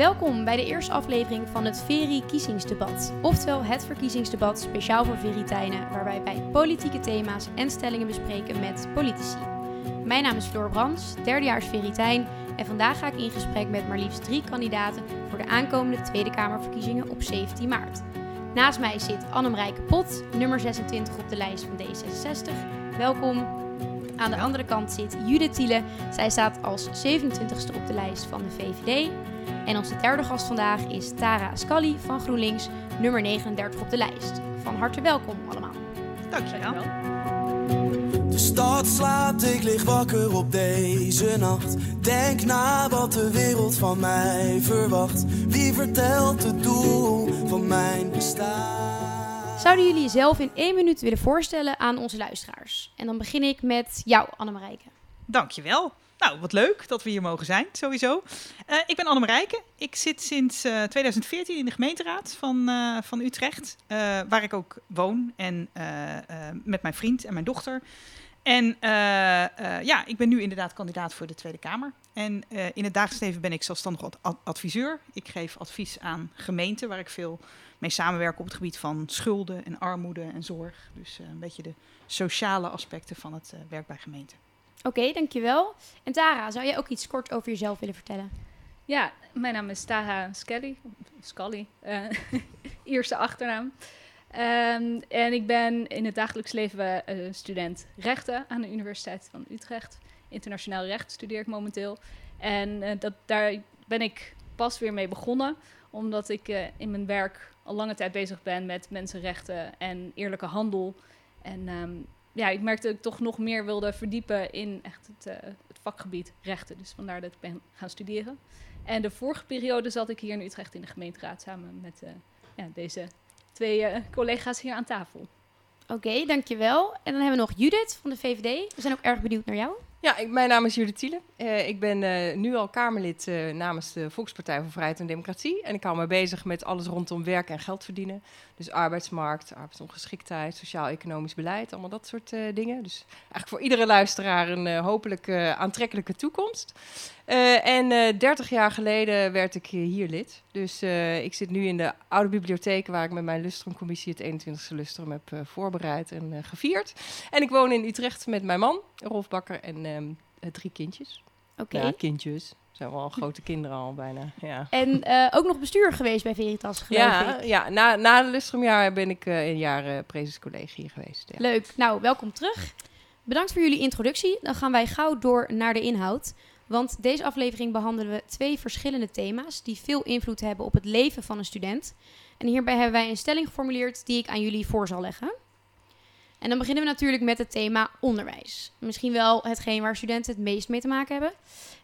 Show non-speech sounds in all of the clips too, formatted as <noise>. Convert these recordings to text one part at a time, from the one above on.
Welkom bij de eerste aflevering van het Veri-kiezingsdebat. Oftewel het verkiezingsdebat speciaal voor Veritijnen, waarbij wij politieke thema's en stellingen bespreken met politici. Mijn naam is Floor Brands, derdejaars Veritijn en vandaag ga ik in gesprek met maar liefst drie kandidaten voor de aankomende Tweede Kamerverkiezingen op 17 maart. Naast mij zit Annemarijke Pot, nummer 26 op de lijst van D66. Welkom. Aan de andere kant zit Judith Thiele. Zij staat als 27ste op de lijst van de VVD. En onze derde gast vandaag is Tara Scalli van GroenLinks, nummer 39 op de lijst. Van harte welkom allemaal. Dankjewel. De stad slaapt, ik lig wakker op deze nacht. Denk na wat de wereld van mij verwacht. Wie vertelt het doel van mijn bestaan? Zouden jullie jezelf in één minuut willen voorstellen aan onze luisteraars? En dan begin ik met jou, Annemarijke. Dankjewel. Nou, wat leuk dat we hier mogen zijn, sowieso. Uh, ik ben Annemarijke. Ik zit sinds uh, 2014 in de gemeenteraad van, uh, van Utrecht, waar ik ook woon en met mijn vriend en mijn dochter. En ja, ik ben nu inderdaad kandidaat voor de Tweede Kamer. En in het dagelijks leven ben ik zelfstandig ad adviseur. Ik geef advies aan gemeenten waar ik veel mee samenwerk op het gebied van schulden en armoede en zorg. Dus een beetje de sociale aspecten van het werk bij gemeenten. Oké, okay, dankjewel. En Tara, zou jij ook iets kort over jezelf willen vertellen? Ja, mijn naam is Tara Skelly. Scully, uh, <laughs> eerste achternaam. Um, en ik ben in het dagelijks leven student rechten aan de Universiteit van Utrecht. Internationaal recht studeer ik momenteel. En uh, dat, daar ben ik pas weer mee begonnen, omdat ik in mijn werk al lange tijd bezig ben met mensenrechten en eerlijke handel. En um, ja, ik merkte dat ik toch nog meer wilde verdiepen in echt het, uh, het, vakgebied rechten. Dus vandaar dat ik ben gaan studeren. En de vorige periode zat ik hier in Utrecht in de gemeenteraad samen met ja, deze twee collega's hier aan tafel. Oké, dankjewel. En dan hebben we nog Judith van de VVD. We zijn ook erg benieuwd naar jou. Ja, ik, mijn naam is Judith Thiele. Uh, ik ben uh, nu al Kamerlid uh, namens de Volkspartij voor Vrijheid en Democratie. En ik hou me bezig met alles rondom werk en geld verdienen. Dus arbeidsmarkt, arbeidsongeschiktheid, sociaal-economisch beleid, allemaal dat soort dingen. Dus eigenlijk voor iedere luisteraar een hopelijk aantrekkelijke toekomst. en 30 jaar geleden werd ik hier lid. Dus ik zit nu in de oude bibliotheek waar ik met mijn Lustrumcommissie het 21ste Lustrum heb voorbereid en gevierd. En ik woon in Utrecht met mijn man, Rolf Bakker, en um, drie kindjes. Oké. Okay. Ja, kindjes. Zijn wel grote kinderen al bijna. Ja. En uh, ook nog bestuur geweest bij Veritas, geloof ja, ik. Ja, na, na de Lustrumjaar ben ik uh, een jaar uh, presenscollegie geweest. Ja. Leuk. Nou, welkom terug. Bedankt voor jullie introductie. Dan gaan wij gauw door naar de inhoud. Want deze aflevering behandelen we twee verschillende thema's die veel invloed hebben op het leven van een student. En hierbij hebben wij een stelling geformuleerd die ik aan jullie voor zal leggen. En dan beginnen we natuurlijk met het thema onderwijs. Misschien wel hetgeen waar studenten het meest mee te maken hebben.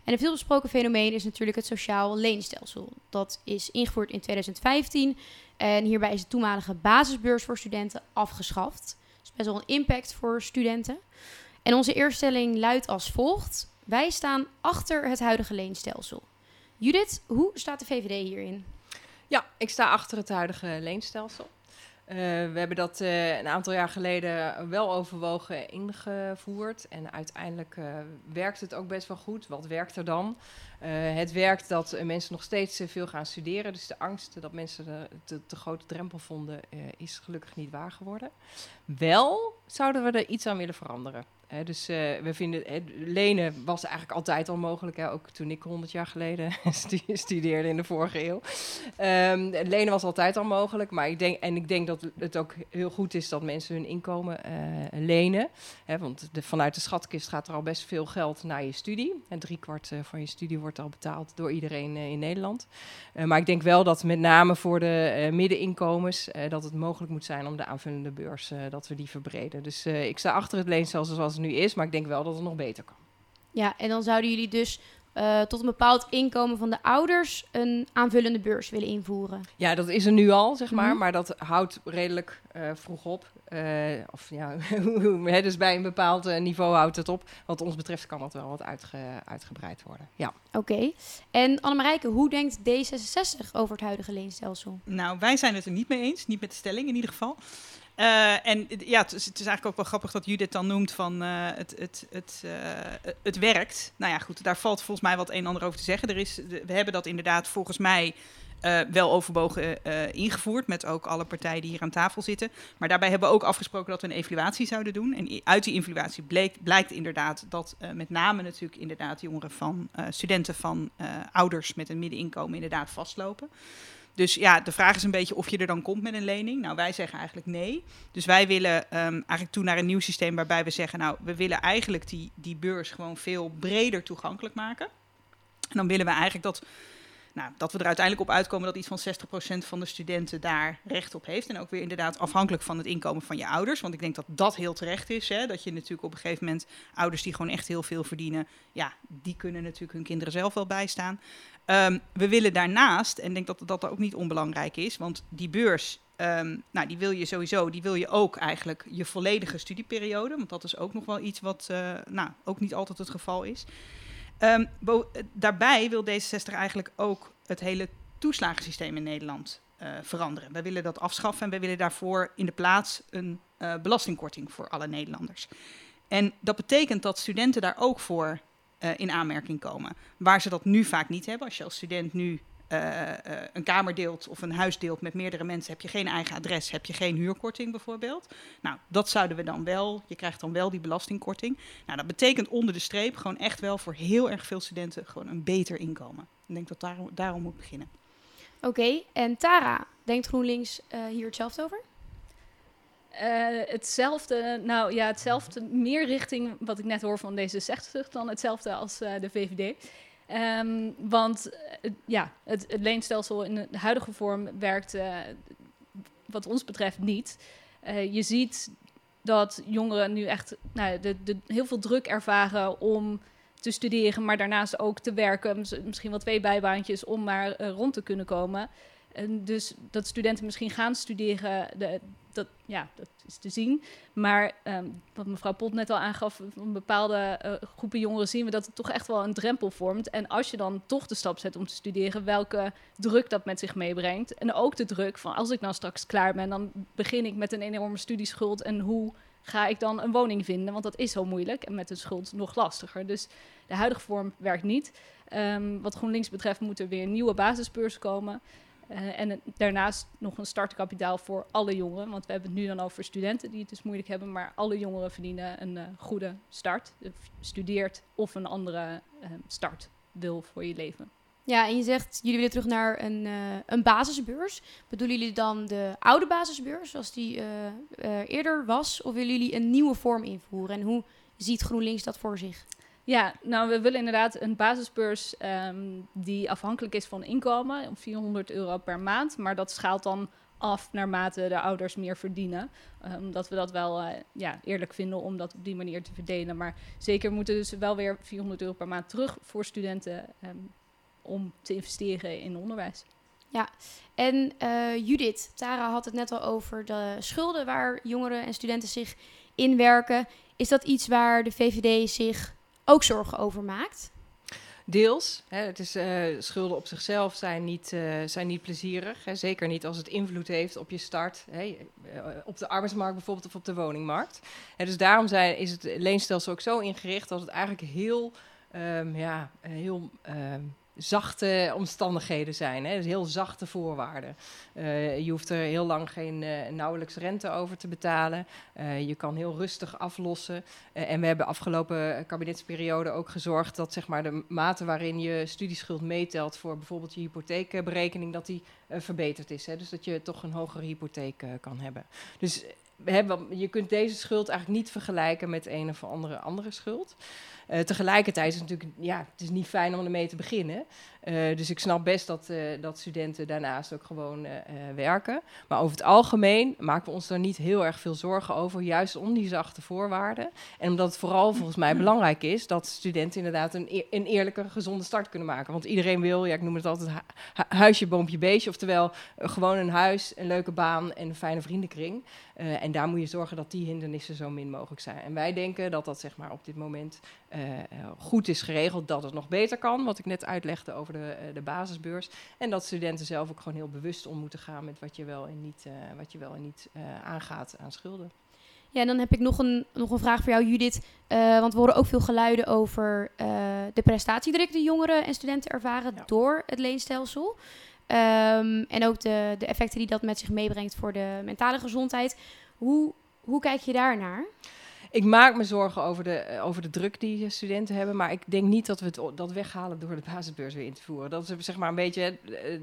En een veelbesproken fenomeen is natuurlijk het sociaal leenstelsel. Dat is ingevoerd in 2015 en hierbij is de toenmalige basisbeurs voor studenten afgeschaft. Dus best wel een impact voor studenten. En onze eerste stelling luidt als volgt. Wij staan achter het huidige leenstelsel. Judith, hoe staat de VVD hierin? Ja, ik sta achter het huidige leenstelsel. Uh, we hebben dat uh, een aantal jaar geleden wel overwogen ingevoerd. En uiteindelijk uh, werkt het ook best wel goed. Wat werkt er dan? het werkt dat mensen nog steeds veel gaan studeren. Dus de angst dat mensen de, de grote drempel vonden, is gelukkig niet waar geworden. Wel zouden we er iets aan willen veranderen. He, dus uh, we vinden, lenen was eigenlijk altijd al mogelijk. Hè? Ook toen ik 100 jaar geleden <laughs> studeerde in de vorige eeuw. Um, lenen was altijd al mogelijk. Maar ik denk, en ik denk dat het ook heel goed is dat mensen hun inkomen uh, lenen. Want vanuit de schatkist gaat er al best veel geld naar je studie. En driekwart uh, van je studie wordt al betaald door iedereen in Nederland. maar ik denk wel dat met name voor de middeninkomens... dat het mogelijk moet zijn om de aanvullende beurs, dat we die verbreden. Dus ik sta achter het leenstelsel zoals het nu is, maar ik denk wel dat het nog beter kan. Ja, en dan zouden jullie dus uh, tot een bepaald inkomen van de ouders een aanvullende beurs willen invoeren. Ja, dat is er nu al, zeg maar, mm -hmm. maar dat houdt redelijk uh, vroeg op. Uh, of ja, <laughs> dus bij een bepaald niveau houdt het op. Wat ons betreft kan dat wel wat uitge uitgebreid worden. Ja. Oké. Okay. En Annemarijke, hoe denkt D66 over het huidige leenstelsel? Nou, wij zijn het er niet mee eens. Niet met de stelling in ieder geval. Eh, en het- ja, het is, het eigenlijk ook wel grappig dat Judith dan noemt van eh, het, het, het, eh, het werkt. Nou ja, goed, daar valt volgens mij wat een en ander over te zeggen. Er is, we hebben dat inderdaad volgens mij wel overwogen eh, ingevoerd met ook alle partijen die hier aan tafel zitten. Maar daarbij hebben we ook afgesproken dat we een evaluatie zouden doen. En uit die evaluatie bleek, blijkt inderdaad dat met name natuurlijk inderdaad jongeren van studenten van ouders met een middeninkomen inderdaad vastlopen. Dus ja, de vraag is een beetje of je er dan komt met een lening. Nou, wij zeggen eigenlijk nee. Dus wij willen ehm, eigenlijk toe naar een nieuw systeem waarbij we zeggen, nou, we willen eigenlijk die, die beurs gewoon veel breder toegankelijk maken. En dan willen we eigenlijk dat, nou, dat we er uiteindelijk op uitkomen dat iets van 60% van de studenten daar recht op heeft. En ook weer inderdaad afhankelijk van het inkomen van je ouders. Want ik denk dat dat heel terecht is. Hè? Dat je natuurlijk op een gegeven moment ouders die gewoon echt heel veel verdienen, ja, die kunnen natuurlijk hun kinderen zelf wel bijstaan. Ehm, we willen daarnaast, en ik denk dat dat ook niet onbelangrijk is, want die beurs, ehm, nou, die wil je sowieso, die wil je ook eigenlijk je volledige studieperiode, want dat is ook nog wel iets wat, eh, nou, ook niet altijd het geval is. Ehm, eh, daarbij wil D66 eigenlijk ook het hele toeslagensysteem in Nederland eh, veranderen. Wij willen dat afschaffen en wij willen daarvoor in de plaats een eh, belastingkorting voor alle Nederlanders. En dat betekent dat studenten daar ook voor in aanmerking komen. Waar ze dat nu vaak niet hebben. Als je als student nu eh, eh, een kamer deelt of een huis deelt met meerdere mensen, heb je geen eigen adres, heb je geen huurkorting bijvoorbeeld. Nou, dat zouden we dan wel. Je krijgt dan wel die belastingkorting. Nou, dat betekent onder de streep gewoon echt wel voor heel erg veel studenten gewoon een beter inkomen. Ik denk dat daarom, daarom moet beginnen. Oké, en Tara, denkt GroenLinks eh, hier hetzelfde over? Eh, hetzelfde, nou ja, hetzelfde, meer richting wat ik net hoor van D66 dan hetzelfde als eh, de VVD. Ehm, want eh, ja, het, het leenstelsel in de huidige vorm werkt eh, wat ons betreft niet. Eh, je ziet dat jongeren nu echt nou, de, de, heel veel druk ervaren om te studeren, maar daarnaast ook te werken. Mis- Misschien wel twee bijbaantjes om maar rond te kunnen komen. En dus dat studenten misschien gaan studeren, de, dat, ja, dat is te zien. Maar ehm, wat mevrouw Pot net al aangaf, van bepaalde eh, groepen jongeren zien we dat het toch echt wel een drempel vormt. En als je dan toch de stap zet om te studeren, welke druk dat met zich meebrengt. En ook de druk van als ik dan straks klaar ben, dan begin ik met een enorme studieschuld. En hoe ga ik dan een woning vinden? Want dat is zo moeilijk en met een schuld nog lastiger. Dus de huidige vorm werkt niet. Ehm, wat GroenLinks betreft moet er weer nieuwe basisbeurs komen. Eh, en daarnaast nog een startkapitaal voor alle jongeren. Want we hebben het nu dan over studenten die het dus moeilijk hebben. Maar alle jongeren verdienen een eh, goede start. Studeert of een andere eh, start wil voor je leven. Ja, en je zegt, jullie willen terug naar een, een basisbeurs. Bedoelen jullie dan de oude basisbeurs, zoals die eerder was? Of willen jullie een nieuwe vorm invoeren? En hoe ziet GroenLinks dat voor zich? Ja, nou, we willen inderdaad een basisbeurs ehm, die afhankelijk is van inkomen, om 400 euro per maand. Maar dat schaalt dan af naarmate de ouders meer verdienen. Ehm, Omdat we dat wel eh, ja, eerlijk vinden om dat op die manier te verdelen. Maar zeker moeten dus wel weer 400 euro per maand terug voor studenten ehm, om te investeren in onderwijs. En eh, Judith, Tara had het net al over de schulden waar jongeren en studenten zich inwerken. Is dat iets waar de VVD zich ook zorgen over maakt? Deels. Hè, het is, eh, schulden op zichzelf zijn niet, eh, zijn niet plezierig. Hè, zeker niet als het invloed heeft op je start. Hè, eh, op de arbeidsmarkt bijvoorbeeld of op de woningmarkt. Hè, dus daarom zijn, is het leenstelsel ook zo ingericht dat het eigenlijk heel, ehm, ja, heel ehm, zachte omstandigheden zijn. Hè, dus heel zachte voorwaarden. Eh, je hoeft er heel lang geen eh, nauwelijks rente over te betalen. Eh, je kan heel rustig aflossen. En we hebben afgelopen kabinetsperiode ook gezorgd dat zeg maar, de mate waarin je studieschuld meetelt voor bijvoorbeeld je hypotheekberekening, dat die verbeterd is. Hè? Dus dat je toch een hogere hypotheek kan hebben. Dus je kunt deze schuld eigenlijk niet vergelijken met een of andere andere schuld. Eh, tegelijkertijd is het natuurlijk ja, het is niet fijn om ermee te beginnen. Eh, dus ik snap best dat, eh, dat studenten daarnaast ook gewoon eh, werken. Maar over het algemeen maken we ons daar niet heel erg veel zorgen over, juist om die zachte voorwaarden. En omdat het vooral volgens mij belangrijk is dat studenten inderdaad een, een eerlijke, gezonde start kunnen maken. Want iedereen wil, ja, ik noem het altijd hu- hu- huisje, boompje, beestje. Oftewel gewoon een huis, een leuke baan en een fijne vriendenkring. En daar moet je zorgen dat die hindernissen zo min mogelijk zijn. En wij denken dat dat zeg maar, op dit moment goed is geregeld, dat het nog beter kan. Wat ik net uitlegde over de, eh, de basisbeurs. En dat studenten zelf ook gewoon heel bewust om moeten gaan met wat je wel en niet, eh, wat je wel en niet eh, aangaat aan schulden. Ja, en dan heb ik nog een, nog een vraag voor jou, Judith. Want we horen ook veel geluiden over de prestatiedruk die jongeren en studenten ervaren Ja. door het leenstelsel. Ehm, en ook de, de effecten die dat met zich meebrengt voor de mentale gezondheid. Hoe, hoe kijk je daarnaar? Ik maak me zorgen over de, eh, over de druk die eh, studenten hebben, maar ik denk niet dat we het, dat weghalen door de basisbeurs weer in te voeren. Dat is zeg maar een beetje eh,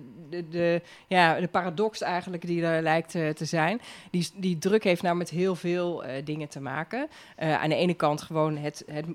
de, ja, de paradox eigenlijk die er lijkt eh, te zijn. Die, die druk heeft nou met heel veel eh, dingen te maken. Eh, aan de ene kant gewoon het, het,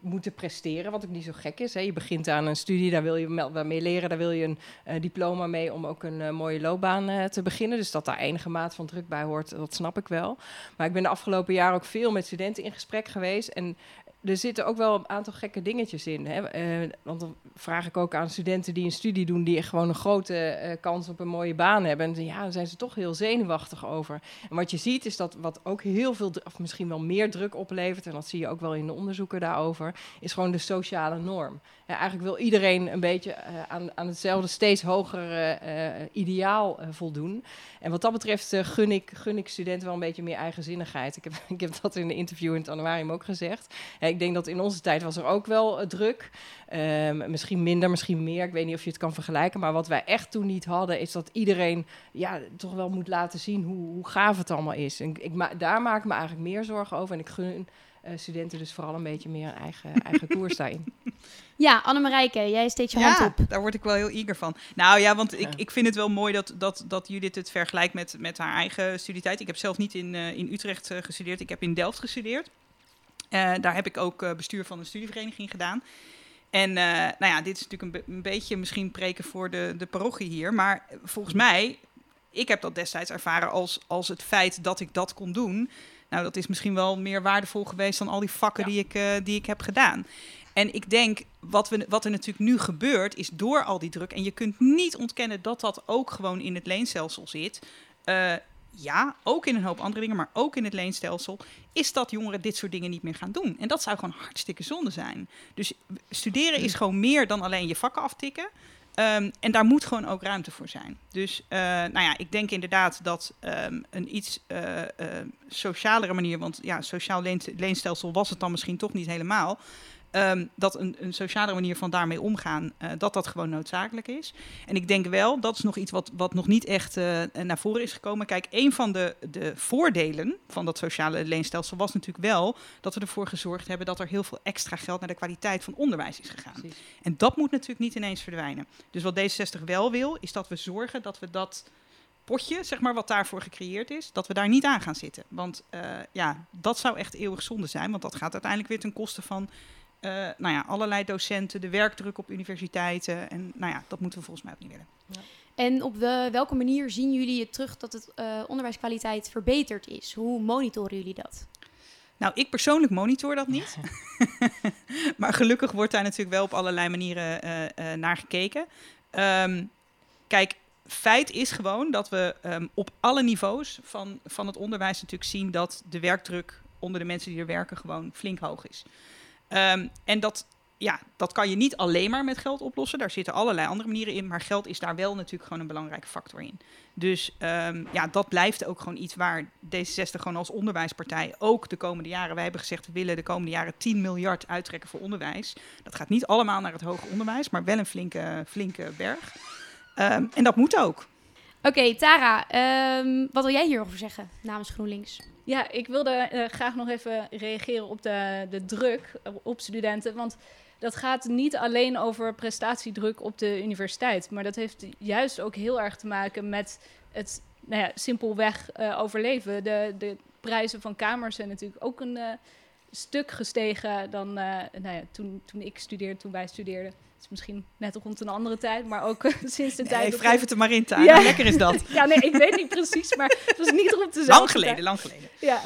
moeten presteren, wat ook niet zo gek is. Hè. Je begint aan een studie, daar wil je mee leren, daar wil je een eh, diploma mee om ook een eh, mooie loopbaan eh, te beginnen. Dus dat daar enige maat van druk bij hoort, dat snap ik wel. Maar ik ben de afgelopen jaren ook veel met studenten in gesprek geweest. En er zitten ook wel een aantal gekke dingetjes in. Hè? Eh, want dan vraag ik ook aan studenten die een studie doen, die gewoon een grote eh, kans op een mooie baan hebben. En ja, zijn ze toch heel zenuwachtig over. En wat je ziet is dat wat ook heel veel, of misschien wel meer druk oplevert, en dat zie je ook wel in de onderzoeken daarover, is gewoon de sociale norm. Ja, eigenlijk wil iedereen een beetje eh, aan, aan hetzelfde, steeds hogere eh, ideaal eh, voldoen. En wat dat betreft eh, gun, ik, gun ik studenten wel een beetje meer eigenzinnigheid. Ik heb, <laughs> ik heb dat in een interview in het januarium ook gezegd. Ik denk dat in onze tijd was er ook wel eh, druk. Ehm, misschien minder, misschien meer. Ik weet niet of je het kan vergelijken. Maar wat wij echt toen niet hadden, is dat iedereen ja, toch wel moet laten zien hoe, hoe gaaf het allemaal is. En ik, ma daar maak ik me eigenlijk meer zorgen over. En ik gun eh, studenten dus vooral een beetje meer een eigen, <laughs> eigen koers daarin. Ja, Annemarijke, jij steekt je hand op. daar word ik wel heel eager van. Nou ja, want ik, ik vind het wel mooi dat, dat, dat Judith het vergelijkt met, met haar eigen studietijd. Ik heb zelf niet in, eh, in Utrecht gestudeerd, ik heb in Delft gestudeerd. Eh, daar heb ik ook eh, bestuur van een studievereniging gedaan. En eh, nou ja, dit is natuurlijk een, be- een beetje misschien preken voor de, de parochie hier. Maar volgens mij, ik heb dat destijds ervaren als, als het feit dat ik dat kon doen. Nou, dat is misschien wel meer waardevol geweest dan al die vakken Ja. die, ik, die ik heb gedaan. En ik denk, wat, we, wat er natuurlijk nu gebeurt, is door al die druk. En je kunt niet ontkennen dat dat ook gewoon in het leenstelsel zit. Ja, ook in een hoop andere dingen, maar ook in het leenstelsel. Is dat jongeren dit soort dingen niet meer gaan doen. En dat zou gewoon hartstikke zonde zijn. Dus studeren is gewoon meer dan alleen je vakken aftikken. Ehm, en daar moet gewoon ook ruimte voor zijn. Dus eh, nou ja, ik denk inderdaad dat ehm, een iets eh, socialere manier, want ja, sociaal leen- leenstelsel was het dan misschien toch niet helemaal. Ehm, dat een, een socialere manier van daarmee omgaan, eh, dat dat gewoon noodzakelijk is. En ik denk wel, dat is nog iets wat, wat nog niet echt eh, naar voren is gekomen. Kijk, een van de, de voordelen van dat sociale leenstelsel was natuurlijk wel dat we ervoor gezorgd hebben dat er heel veel extra geld naar de kwaliteit van onderwijs is gegaan. Precies. En dat moet natuurlijk niet ineens verdwijnen. Dus wat D66 wel wil, is dat we zorgen dat we dat potje, zeg maar, wat daarvoor gecreëerd is, dat we daar niet aan gaan zitten. Want eh, ja, dat zou echt eeuwig zonde zijn, want dat gaat uiteindelijk weer ten koste van eh, nou ja, allerlei docenten, de werkdruk op universiteiten. En nou ja, dat moeten we volgens mij ook niet willen. En op de, welke manier zien jullie het terug dat het eh, onderwijskwaliteit verbeterd is? Hoe monitoren jullie dat? Nou, ik persoonlijk monitor dat niet. <laughs> <laughs> maar gelukkig wordt daar natuurlijk wel op allerlei manieren eh, eh, naar gekeken. Ehm, kijk, feit is gewoon dat we ehm, op alle niveaus van, van het onderwijs natuurlijk zien dat de werkdruk onder de mensen die er werken gewoon flink hoog is. Ehm, en dat, ja, dat kan je niet alleen maar met geld oplossen. Daar zitten allerlei andere manieren in. Maar geld is daar wel natuurlijk gewoon een belangrijke factor in. Dus ehm, ja, dat blijft ook gewoon iets waar D66 gewoon als onderwijspartij ook de komende jaren... Wij hebben gezegd, we willen de komende jaren 10 miljard uittrekken voor onderwijs. Dat gaat niet allemaal naar het hoger onderwijs, maar wel een flinke, flinke berg. Ehm, en dat moet ook. Oké, Tara, wat wil jij hierover zeggen namens GroenLinks? Ja, ik wilde eh, graag nog even reageren op de, de druk op studenten. Want dat gaat niet alleen over prestatiedruk op de universiteit. Maar dat heeft juist ook heel erg te maken met het nou ja, simpelweg eh, overleven. De, de prijzen van kamers zijn natuurlijk ook een eh, stuk gestegen dan eh, nou ja, toen, toen ik studeerde, toen wij studeerden. Het is misschien net rond een andere tijd, maar ook eh, <laughs> sinds de tijd. Nee, wrijf het er maar in, Tara. Ja. Lekker is dat. <laughs> Ja, nee, ik weet niet precies, maar het was niet rond dezelfde Lang tijd. geleden, lang geleden. Ja.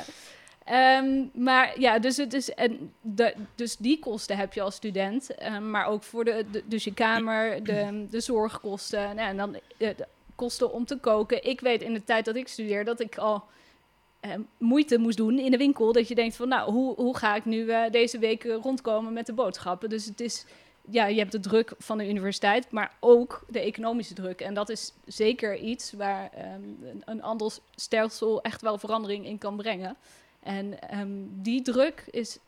Ehm, maar ja, dus, het is, en de, dus die kosten heb je als student. ehm, maar ook voor de, de- dus je kamer, de, de zorgkosten. Nou, en dan eh, de kosten om te koken. Ik weet in de tijd dat ik studeerde dat ik al eh, moeite moest doen in de winkel. Dat je denkt van, nou, hoe, hoe ga ik nu eh, deze week eh, rondkomen met de boodschappen? Dus het is ja, je hebt de druk van de universiteit, maar ook de economische druk. En dat is zeker iets waar ehm, een, een ander stelsel echt wel verandering in kan brengen. En ehm, die druk is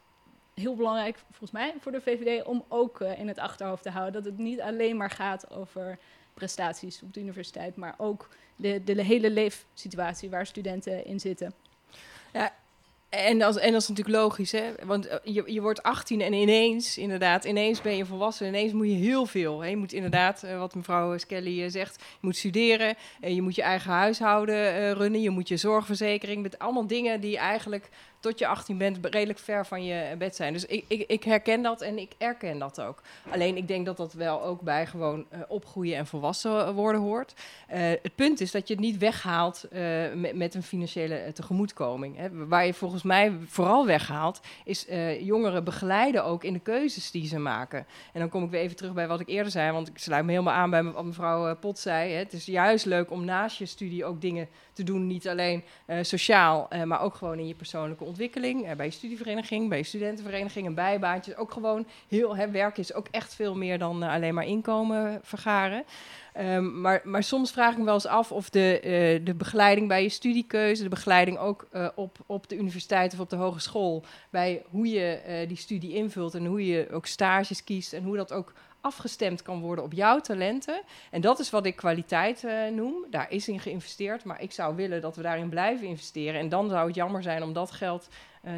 heel belangrijk, volgens mij, voor de VVD om ook in het achterhoofd te houden. Dat het niet alleen maar gaat over prestaties op de universiteit, maar ook de, de hele leefsituatie waar studenten in zitten. Yeah. En dat, en dat is natuurlijk logisch, hè? Want eh, je, je wordt 18 en ineens, inderdaad, ineens ben je volwassen. Ineens moet je heel veel. Hè? Je moet inderdaad, eh, wat mevrouw Skelly eh, zegt, je moet studeren. je moet je eigen huishouden runnen. Je moet je zorgverzekering. Met allemaal dingen die eigenlijk tot je 18 bent redelijk ver van je bed zijn. Dus ik, ik, ik herken dat en ik erken dat ook. Alleen ik denk dat dat wel ook bij gewoon opgroeien en volwassen worden hoort. Het punt is dat je het niet weghaalt met, met, een financiële tegemoetkoming. Hè. Waar je volgens mij vooral weghaalt, is jongeren begeleiden ook in de keuzes die ze maken. En dan kom ik weer even terug bij wat ik eerder zei, want ik sluit me helemaal aan bij wat mevrouw Pot zei. Hè. Het is juist leuk om naast je studie ook dingen te doen, niet alleen sociaal, maar ook gewoon in je persoonlijke ontwikkeling, bij je studievereniging, bij je studentenvereniging, een bijbaantje. Ook gewoon heel, hè, werk is ook echt veel meer dan alleen maar inkomen vergaren. Um, maar, maar soms vraag ik me wel eens af of de, uh, de begeleiding bij je studiekeuze, de begeleiding ook uh, op, op de universiteit of op de hogeschool, bij hoe je uh, die studie invult en hoe je ook stages kiest en hoe dat ook afgestemd kan worden op jouw talenten. En dat is wat ik kwaliteit noem. Daar is in geïnvesteerd, maar ik zou willen dat we daarin blijven investeren. En dan zou het jammer zijn om dat geld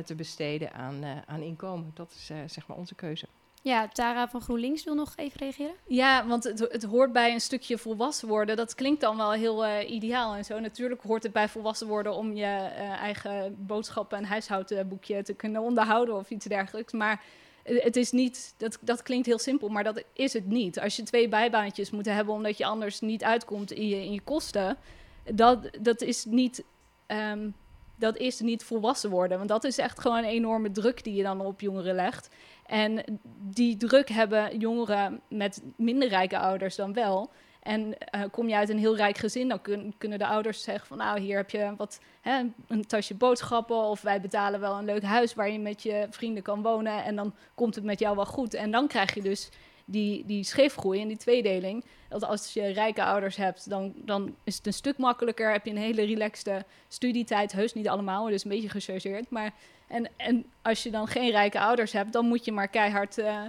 te besteden aan, aan inkomen. Dat is zeg maar onze keuze. Ja, Tara van GroenLinks wil nog even reageren. Ja, want het, het hoort bij een stukje volwassen worden. Dat klinkt dan wel heel uh, ideaal en zo. Natuurlijk hoort het bij volwassen worden om je uh, eigen boodschappen en huishoudboekje te kunnen onderhouden of iets dergelijks. Maar het is niet, dat, dat klinkt heel simpel, maar dat is het niet. Als je twee bijbaantjes moet hebben omdat je anders niet uitkomt in je, in je kosten, dat, dat is niet. Um, dat is niet volwassen worden. Want dat is echt gewoon een enorme druk die je dan op jongeren legt. En die druk hebben jongeren met minder rijke ouders dan wel. En uh, kom je uit een heel rijk gezin, dan kun, kunnen de ouders zeggen van nou, hier heb je wat, hè, een tasje boodschappen of wij betalen wel een leuk huis waar je met je vrienden kan wonen en dan komt het met jou wel goed. En dan krijg je dus die, die scheefgroei en die tweedeling. Dat als je rijke ouders hebt, dan, dan is het een stuk makkelijker. Heb je een hele relaxte studietijd. Heus niet allemaal, dus een beetje gechargeerd. Maar en, en als je dan geen rijke ouders hebt, dan moet je maar keihard uh,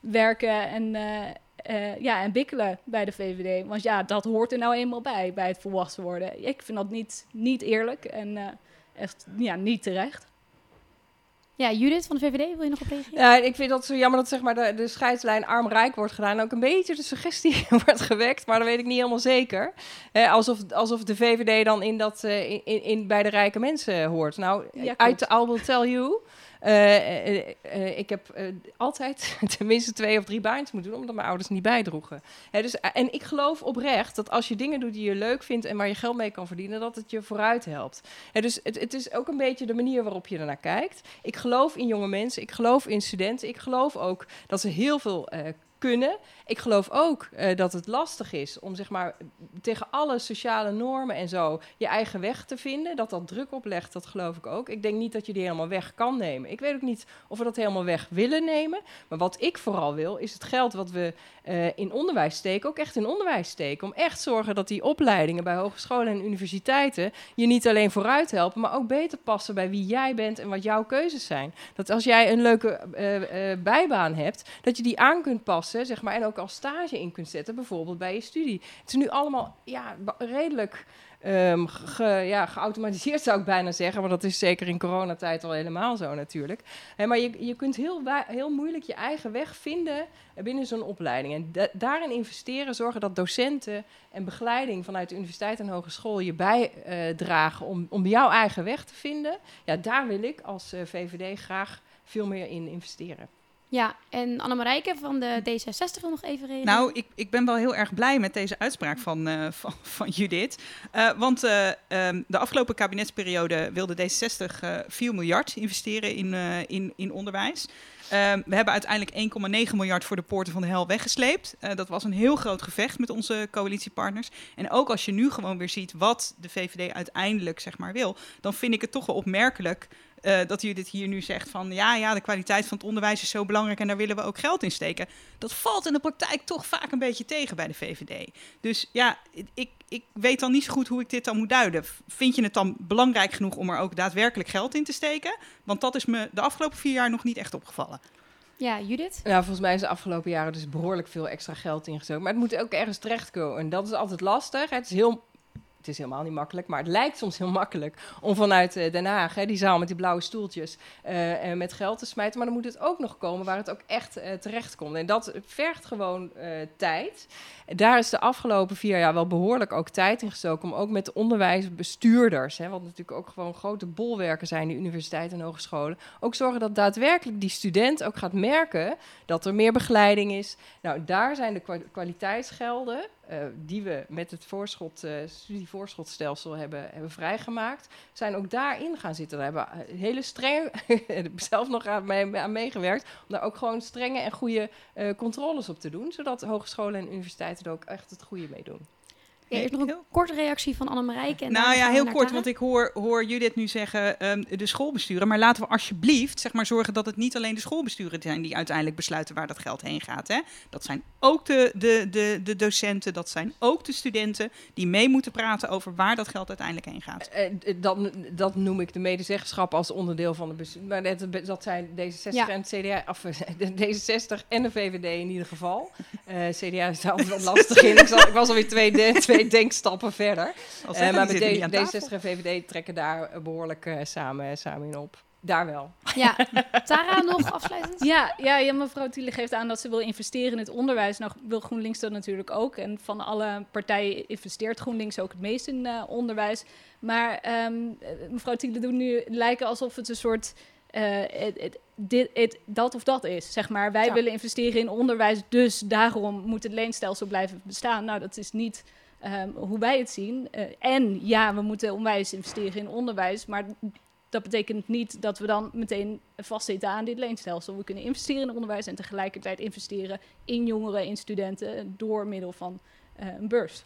werken en, uh, ja, en bikkelen bij de VVD. Want ja, dat hoort er nou eenmaal bij, bij het volwassen worden. Ik vind dat niet, niet eerlijk en echt ja, niet terecht. Ja, Judith van de VVD, wil je nog op reageren? Ja, ik vind dat zo jammer dat zeg maar, de, de scheidslijn arm-rijk wordt gedaan. Ook een beetje de suggestie <laughs> wordt gewekt, maar dat weet ik niet helemaal zeker. Eh, alsof, alsof de VVD dan in dat, uh, in, in, bij de rijke mensen hoort. Nou, ja, I, I will tell you... Uh, uh, uh, ik heb altijd <laughs> tenminste twee of drie baantjes moeten doen, omdat mijn ouders niet bijdroegen. Hè, dus, en ik geloof oprecht dat als je dingen doet die je leuk vindt en waar je geld mee kan verdienen, dat het je vooruit helpt. Hè, dus het, het, is ook een beetje de manier waarop je ernaar kijkt. Ik geloof in jonge mensen, ik geloof in studenten, ik geloof ook dat ze heel veel kunnen. Ik geloof ook uh, dat het lastig is om zeg maar tegen alle sociale normen en zo je eigen weg te vinden. Dat dat druk oplegt, dat geloof ik ook. Ik denk niet dat je die helemaal weg kan nemen. Ik weet ook niet of we dat helemaal weg willen nemen. Maar wat ik vooral wil, is het geld wat we uh, in onderwijs steken, ook echt in onderwijs steken. Om echt zorgen dat die opleidingen bij hogescholen en universiteiten je niet alleen vooruit helpen, maar ook beter passen bij wie jij bent en wat jouw keuzes zijn. Dat als jij een leuke uh, bijbaan hebt, dat je die aan kunt passen, zeg maar, en ook als stage in kunt zetten, bijvoorbeeld bij je studie. Het is nu allemaal ja, redelijk ge, ja, geautomatiseerd, <laughs> zou ik bijna zeggen. Maar dat is zeker in coronatijd al helemaal zo natuurlijk. Maar je, je kunt heel, heel moeilijk je eigen weg vinden binnen zo'n opleiding. En da daarin investeren, zorgen dat docenten en begeleiding vanuit de universiteit en hogeschool je bijdragen uh, om, om jouw eigen weg te vinden. Ja, daar wil ik als uh, VVD graag veel meer in investeren. Ja, en Annemarijke van de D66 wil nog even reageren. Nou, ik, ik ben wel heel erg blij met deze uitspraak van, uh, van, van Judith. Uh, want uh, um, de afgelopen kabinetsperiode wilde D66 4 miljard investeren in, in, in onderwijs. Ehm, we hebben uiteindelijk 1,9 miljard voor de poorten van de hel weggesleept. Eh, dat was een heel groot gevecht met onze coalitiepartners. En ook als je nu gewoon weer ziet wat de VVD uiteindelijk zeg maar, wil, dan vind ik het toch wel opmerkelijk uh, dat u dit hier nu zegt van ja, ja, de kwaliteit van het onderwijs is zo belangrijk en daar willen we ook geld in steken. Dat valt in de praktijk toch vaak een beetje tegen bij de VVD. Dus ja, ik, ik weet dan niet zo goed hoe ik dit dan moet duiden. Vind je het dan belangrijk genoeg om er ook daadwerkelijk geld in te steken? Want dat is me de afgelopen vier jaar nog niet echt opgevallen. Ja, Judith? Ja, volgens mij is de afgelopen jaren dus behoorlijk veel extra geld ingestoken. Maar het moet ook ergens terechtkomen. En dat is altijd lastig. Het is heel het is helemaal niet makkelijk, maar het lijkt soms heel makkelijk om vanuit uh, Den Haag, hè, die zaal met die blauwe stoeltjes, uh, met geld te smijten. Maar dan moet het ook nog komen waar het ook echt uh, terecht komt. En dat vergt gewoon tijd. Daar is de afgelopen vier jaar wel behoorlijk ook tijd in gestoken om ook met de onderwijsbestuurders, hè, wat natuurlijk ook gewoon grote bolwerken zijn, die universiteiten en hogescholen, ook zorgen dat daadwerkelijk die student ook gaat merken dat er meer begeleiding is. Nou, daar zijn de kwaliteitsgelden uh, die we met het voorschot, uh, studievoorschotstelsel hebben, hebben vrijgemaakt, zijn ook daarin gaan zitten. Daar hebben we hele strenge, <laughs> zelf nog aan, aan meegewerkt, om daar ook gewoon strenge en goede controles op te doen, zodat hogescholen en universiteiten er ook echt het goede mee doen. Ja, eerst nog een korte reactie van Annemarijke. Nou ja, heel kort, want ik hoor, hoor Judith nu zeggen um, de schoolbesturen. Maar laten we alsjeblieft zeg maar, zorgen dat het niet alleen de schoolbesturen zijn die uiteindelijk besluiten waar dat geld heen gaat. Hè. Dat zijn ook de, de, de, de docenten, dat zijn ook de studenten die mee moeten praten over waar dat geld uiteindelijk heen gaat. Uh, dat, dat noem ik de medezeggenschap als onderdeel van de bestuur. Maar dat, dat zijn D66 ja. en CDA, of <laughs> D66 en de VVD in ieder geval. Uh, CDA is daar altijd wat lastig in. Ik, zal, ik was alweer twee, <laughs> twee <laughs> twee denkstappen verder. Uh, maar met D66 en VVD trekken daar behoorlijk uh, samen, samen in op. Daar wel. Ja, <laughs> Tara nog afsluitend? Ja, ja, ja mevrouw Thiele geeft aan dat ze wil investeren in het onderwijs. Nou wil GroenLinks dat natuurlijk ook. En van alle partijen investeert GroenLinks ook het meest in uh, onderwijs. Maar um, mevrouw Thiele doet nu lijken alsof het een soort... Uh, dit, het, dat of dat is, zeg maar. Wij ja. willen investeren in onderwijs, dus daarom moet het leenstelsel blijven bestaan. Nou, dat is niet um, hoe wij het zien. Uh, en ja, we moeten onwijs investeren in onderwijs, maar dat betekent niet dat we dan meteen vastzitten aan dit leenstelsel. We kunnen investeren in onderwijs en tegelijkertijd investeren in jongeren, in studenten, door middel van uh, een beurs.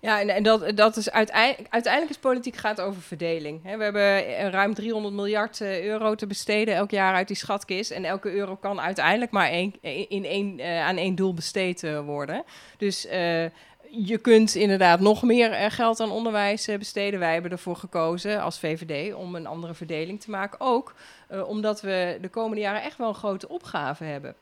Ja, en, en dat, dat is uiteindelijk, uiteindelijk is politiek gaat over verdeling. We hebben ruim 300 miljard euro te besteden elk jaar uit die schatkist. En elke euro kan uiteindelijk maar één, in één, aan één doel besteed worden. Dus je kunt inderdaad nog meer eh, geld aan onderwijs eh, besteden. Wij hebben ervoor gekozen als VVD om een andere verdeling te maken. Ook uh, omdat we de komende jaren echt wel een grote opgave hebben.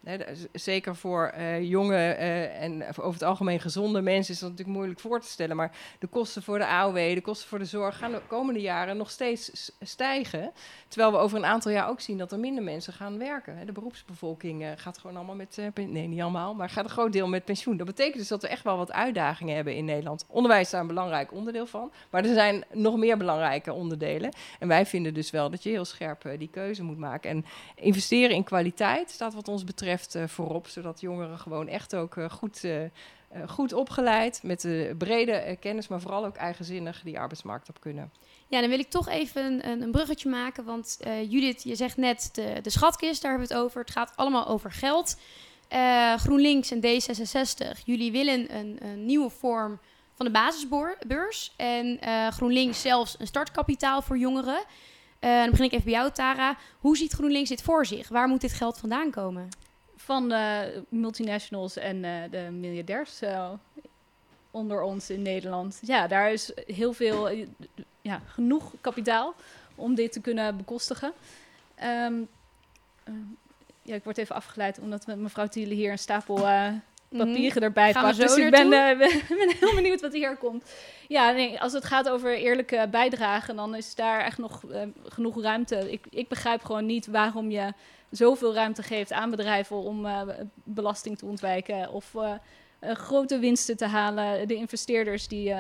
Zeker voor uh, jonge uh, en over het algemeen gezonde mensen is dat natuurlijk moeilijk voor te stellen. Maar de kosten voor de AOW, de kosten voor de zorg gaan de komende jaren nog steeds stijgen. Terwijl we over een aantal jaar ook zien dat er minder mensen gaan werken. De beroepsbevolking gaat gewoon allemaal met, nee niet allemaal, maar gaat een groot deel met pensioen. Dat betekent dus dat we echt wel wat uitdagingen hebben in Nederland. Onderwijs is daar een belangrijk onderdeel van. Maar er zijn nog meer belangrijke onderdelen. En wij vinden dus wel dat je heel scherp die keuze moet maken. En investeren in kwaliteit staat wat ons betreft uh, voorop, zodat jongeren gewoon echt ook uh, goed, uh, goed opgeleid, met de brede kennis, maar vooral ook eigenzinnig die arbeidsmarkt op kunnen. Ja, dan wil ik toch even een, een bruggetje maken, want Judith, je zegt net de, de schatkist, daar hebben we het over. Het gaat allemaal over geld. GroenLinks en D66, jullie willen een, een nieuwe vorm van de basisbeurs. En GroenLinks zelfs een startkapitaal voor jongeren. Uh, dan begin ik even bij jou, Tara. Hoe ziet GroenLinks dit voor zich? Waar moet dit geld vandaan komen? Van de multinationals en uh, de miljardairs uh, onder ons in Nederland. Ja, daar is heel veel, ja, genoeg kapitaal om dit te kunnen bekostigen. Um, ja, ik word even afgeleid omdat mevrouw Thiele hier een stapel papieren erbij pakt. Dus ik ben, <laughs> uh, ben, heel benieuwd wat hier komt. Ja, nee, als het gaat over eerlijke bijdragen, dan is daar echt nog uh, genoeg ruimte. Ik, ik begrijp gewoon niet waarom je zoveel ruimte geeft aan bedrijven om uh, belasting te ontwijken of grote winsten te halen. De investeerders die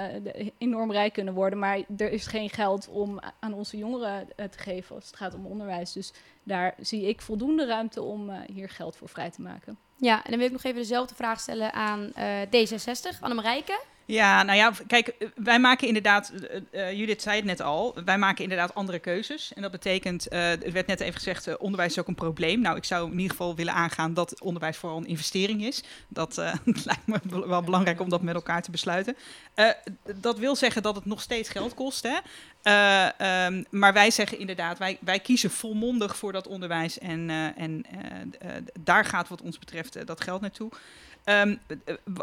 enorm rijk kunnen worden, maar er is geen geld om aan onze jongeren te geven als het gaat om onderwijs. Dus daar zie ik voldoende ruimte om hier geld voor vrij te maken. Ja, en dan wil ik nog even dezelfde vraag stellen aan uh, D66, Annemarijke. Ja, nou ja, kijk, eh, wij maken inderdaad, uh, Judith zei het net al, wij maken inderdaad andere keuzes. En dat betekent, uh, er werd net even gezegd, onderwijs is ook een probleem. Nou, ik zou in ieder geval willen aangaan dat onderwijs vooral een investering is. Dat <laughs> lijkt me wel belangrijk om dat met elkaar te besluiten. dat wil zeggen dat het nog steeds geld kost, hè. Um, maar wij zeggen inderdaad, wij, wij kiezen volmondig voor dat onderwijs en, en daar gaat wat ons betreft dat geld naartoe. Um,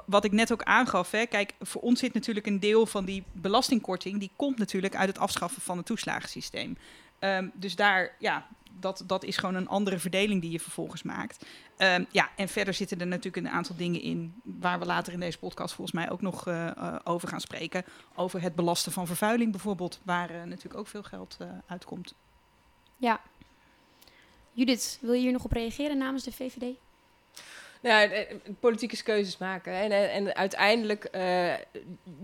wat ik net ook aangaf, hè, kijk, voor ons zit natuurlijk een deel van die belastingkorting, die komt natuurlijk uit het afschaffen van het toeslagensysteem. Um, dus daar, ja, dat, dat is gewoon een andere verdeling die je vervolgens maakt. Um, ja, en verder zitten er natuurlijk een aantal dingen in waar we later in deze podcast volgens mij ook nog uh, over gaan spreken. Over het belasten van vervuiling bijvoorbeeld, waar natuurlijk ook veel geld uitkomt. Ja. Judith, wil je hier nog op reageren namens de VVD? Ja, eh, politieke keuzes maken. En, en uiteindelijk,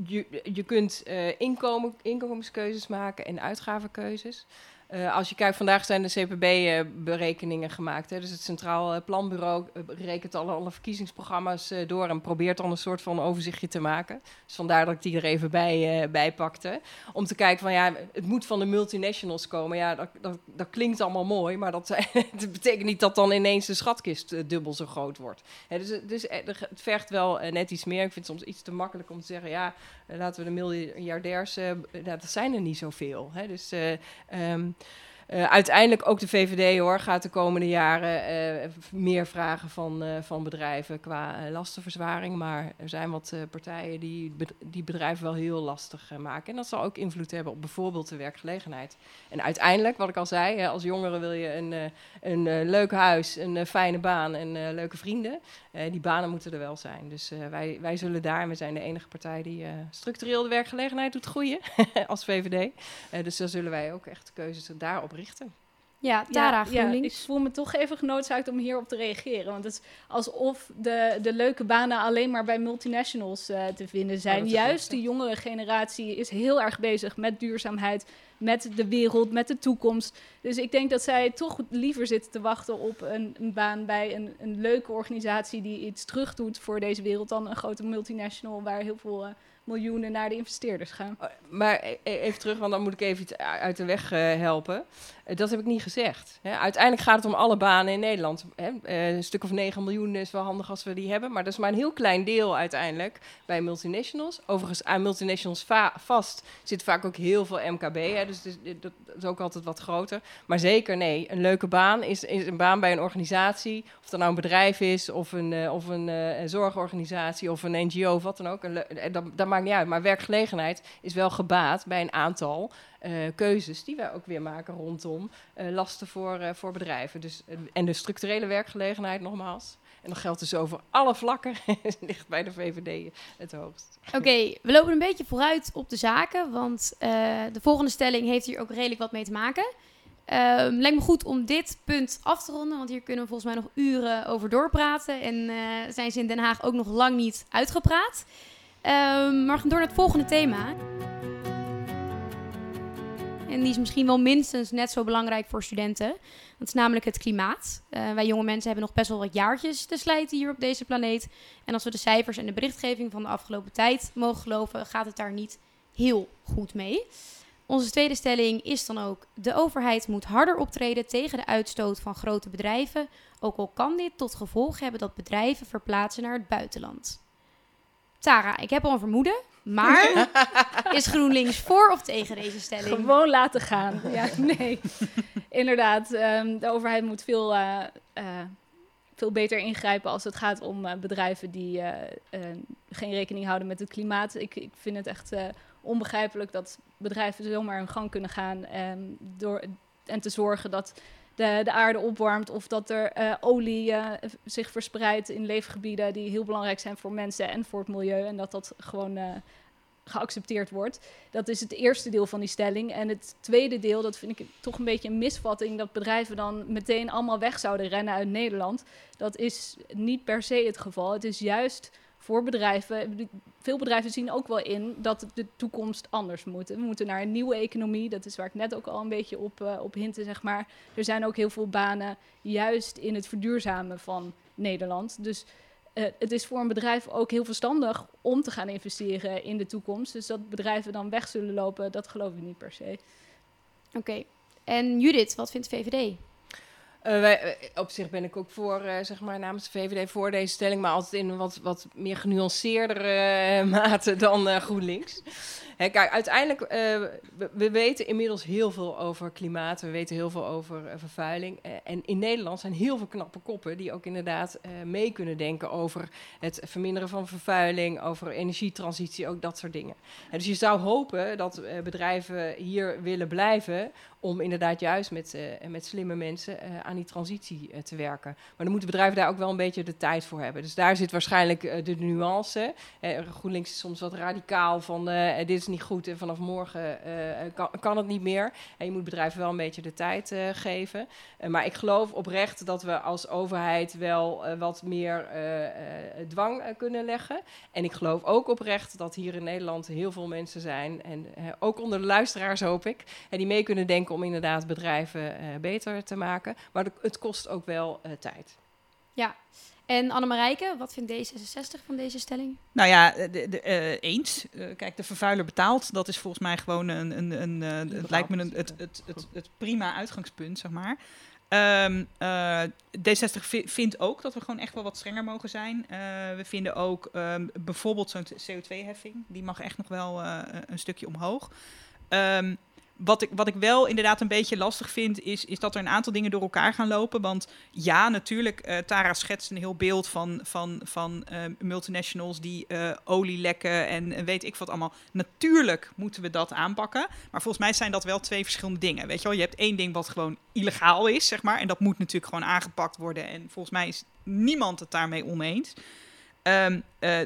je, je kunt inkomen, inkomenskeuzes maken en uitgavenkeuzes. Uh, als je kijkt, vandaag zijn de CPB-berekeningen uh, gemaakt. Hè? Dus het Centraal Planbureau rekent alle, alle verkiezingsprogramma's door en probeert dan een soort van overzichtje te maken. Dus vandaar dat ik die er even bij, bij pakte. Om te kijken van ja, het moet van de multinationals komen. Ja, dat, dat, klinkt allemaal mooi, maar dat, <laughs> dat, betekent niet dat dan ineens de schatkist dubbel zo groot wordt. Hè, dus, dus het vergt wel net iets meer. Ik vind het soms iets te makkelijk om te zeggen, ja, laten we de miljardairs, dat zijn er niet zoveel. Hè? Dus um, uh, uiteindelijk ook de VVD hoor, gaat de komende jaren uh, meer vragen van, uh, van bedrijven qua lastenverzwaring. Maar er zijn wat partijen die, die bedrijven wel heel lastig maken. En dat zal ook invloed hebben op bijvoorbeeld de werkgelegenheid. En uiteindelijk, wat ik al zei, als jongere wil je een, een leuk huis, een fijne baan en leuke vrienden. die banen moeten er wel zijn. Dus wij, wij zullen daar, we zijn de enige partij die structureel de werkgelegenheid doet groeien <laughs> als VVD. dus daar zullen wij ook echt keuzes daarop Ja, Tara ja, GroenLinks. ik voel me toch even genoodzaakt om hierop te reageren. Want het is alsof de, de leuke banen alleen maar bij multinationals uh, te vinden zijn. Oh, Juist de jongere generatie is heel erg bezig met duurzaamheid, met de wereld, met de toekomst. Dus ik denk dat zij toch liever zitten te wachten op een, een baan bij een, een leuke organisatie die iets terugdoet voor deze wereld dan een grote multinational waar heel veel... Uh, miljoenen naar de investeerders gaan. Oh, maar e-, e-, even terug, want dan moet ik even iets uit de weg uh, helpen. Uh, dat heb ik niet gezegd. Hè. Uiteindelijk gaat het om alle banen in Nederland. Hè. Een stuk of 9 miljoen is wel handig als we die hebben. Maar dat is maar een heel klein deel uiteindelijk bij multinationals. Overigens, aan multinationals vast zit vaak ook heel veel MKB. Dus dat is ook altijd wat groter. Maar zeker nee, een leuke baan is, is een baan bij een organisatie. Of dat nou een bedrijf is, of een, of een, een zorgorganisatie, of een NGO, of wat dan ook. Een, dat, dat maakt niet uit. Maar werkgelegenheid is wel gebaat bij een aantal keuzes die wij ook weer maken rondom lasten voor, voor bedrijven. Dus, en de structurele werkgelegenheid nogmaals. En dat geldt dus over alle vlakken. <laughs> ligt bij de VVD het hoogst. Oké, we lopen een beetje vooruit op de zaken. Want de volgende stelling heeft hier ook redelijk wat mee te maken. Um, lijkt me goed om dit punt af te ronden, want hier kunnen we volgens mij nog uren over doorpraten. En zijn ze in Den Haag ook nog lang niet uitgepraat. Um, maar gaan door naar het volgende thema. En die is misschien wel minstens net zo belangrijk voor studenten. Dat is namelijk het klimaat. Uh, wij jonge mensen hebben nog best wel wat jaartjes te slijten hier op deze planeet. En als we de cijfers en de berichtgeving van de afgelopen tijd mogen geloven, gaat het daar niet heel goed mee. Onze tweede stelling is dan ook: de overheid moet harder optreden tegen de uitstoot van grote bedrijven, ook al kan dit tot gevolg hebben dat bedrijven verplaatsen naar het buitenland. Tara, ik heb al een vermoeden. Maar <laughs> is GroenLinks voor of tegen deze stelling? Gewoon laten gaan. Ja, nee. Inderdaad, um, de overheid moet veel, uh, uh, veel beter ingrijpen als het gaat om uh, bedrijven die geen rekening houden met het klimaat. Ik, ik vind het echt onbegrijpelijk dat bedrijven zomaar hun gang kunnen gaan um, door, en te zorgen dat de, de aarde opwarmt of dat er uh, olie uh, zich verspreidt in leefgebieden die heel belangrijk zijn voor mensen en voor het milieu en dat dat gewoon uh, geaccepteerd wordt. Dat is het eerste deel van die stelling. En het tweede deel, dat vind ik toch een beetje een misvatting, dat bedrijven dan meteen allemaal weg zouden rennen uit Nederland. Dat is niet per se het geval. Het is juist voor bedrijven. Veel bedrijven zien ook wel in dat de toekomst anders moet. We moeten naar een nieuwe economie. Dat is waar ik net ook al een beetje op, uh, op hintte, zeg maar. Er zijn ook heel veel banen juist in het verduurzamen van Nederland. Dus eh, het is voor een bedrijf ook heel verstandig om te gaan investeren in de toekomst. Dus dat bedrijven dan weg zullen lopen, dat geloof ik niet per se. Oké. En Judith, wat vindt VVD? Wij, eh, op zich ben ik ook voor, uh, zeg maar, namens de VVD voor deze stelling, maar altijd in wat, wat meer genuanceerdere <laughs> mate dan GroenLinks. Hè, kijk, uiteindelijk, we, we, weten inmiddels heel veel over klimaat, we weten heel veel over vervuiling. En in Nederland zijn heel veel knappe koppen die ook inderdaad mee kunnen denken over het verminderen van vervuiling, over energietransitie, ook dat soort dingen. En dus je zou hopen dat bedrijven hier willen blijven om inderdaad juist met, met slimme mensen aan die transitie te werken. Maar dan moeten bedrijven daar ook wel een beetje de tijd voor hebben. Dus daar zit waarschijnlijk de nuance. GroenLinks is soms wat radicaal van dit is niet goed en vanaf morgen kan, kan, het niet meer. En je moet bedrijven wel een beetje de tijd geven. Maar ik geloof oprecht dat we als overheid wel wat meer dwang kunnen leggen. En ik geloof ook oprecht dat hier in Nederland heel veel mensen zijn, en ook onder de luisteraars hoop ik, en die mee kunnen denken om inderdaad bedrijven beter te maken. Maar het kost ook wel tijd. Ja, en Annemarijke, wat vindt D66 van deze stelling? Nou ja, de, de, uh, eens. Uh, kijk, de vervuiler betaalt. Dat is volgens mij gewoon een. een, een uh, het lijkt me een, het, het, het, het, prima uitgangspunt, zeg maar. Um, D60 vindt ook dat we gewoon echt wel wat strenger mogen zijn. we vinden ook um, bijvoorbeeld zo'n CO2-heffing. Die mag echt nog wel een stukje omhoog. Um, wat ik, wat ik wel inderdaad een beetje lastig vind, is, is dat er een aantal dingen door elkaar gaan lopen. Want ja, natuurlijk, uh, Tara schetst een heel beeld van, van, van uh, multinationals die uh, olie lekken en weet ik wat allemaal. Natuurlijk moeten we dat aanpakken. Maar volgens mij zijn dat wel twee verschillende dingen. Weet je wel, je hebt één ding wat gewoon illegaal is, zeg maar. En dat moet natuurlijk gewoon aangepakt worden. En volgens mij is niemand het daarmee oneens. Um,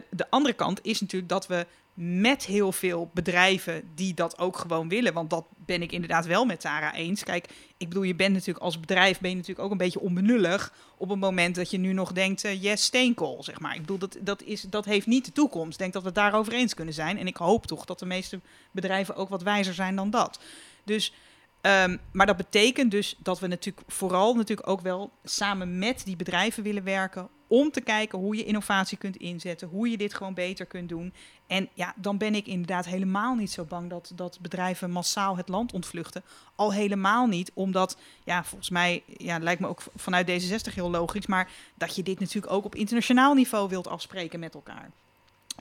de andere kant is natuurlijk dat we met heel veel bedrijven die dat ook gewoon willen. Want dat ben ik inderdaad wel met Tara eens. Kijk, ik bedoel, je bent natuurlijk als bedrijf ben je natuurlijk ook een beetje onbenullig op het moment dat je nu nog denkt, uh, yes, steenkool, zeg maar. Ik bedoel, dat, dat, is, dat heeft niet de toekomst. Ik denk dat we het daarover eens kunnen zijn. En ik hoop toch dat de meeste bedrijven ook wat wijzer zijn dan dat. Dus Um, maar dat betekent dus dat we natuurlijk vooral natuurlijk ook wel samen met die bedrijven willen werken om te kijken hoe je innovatie kunt inzetten, hoe je dit gewoon beter kunt doen. En ja, dan ben ik inderdaad helemaal niet zo bang dat, dat bedrijven massaal het land ontvluchten. Al helemaal niet, omdat, ja, volgens mij, ja, lijkt me ook vanuit D66 heel logisch, maar dat je dit natuurlijk ook op internationaal niveau wilt afspreken met elkaar.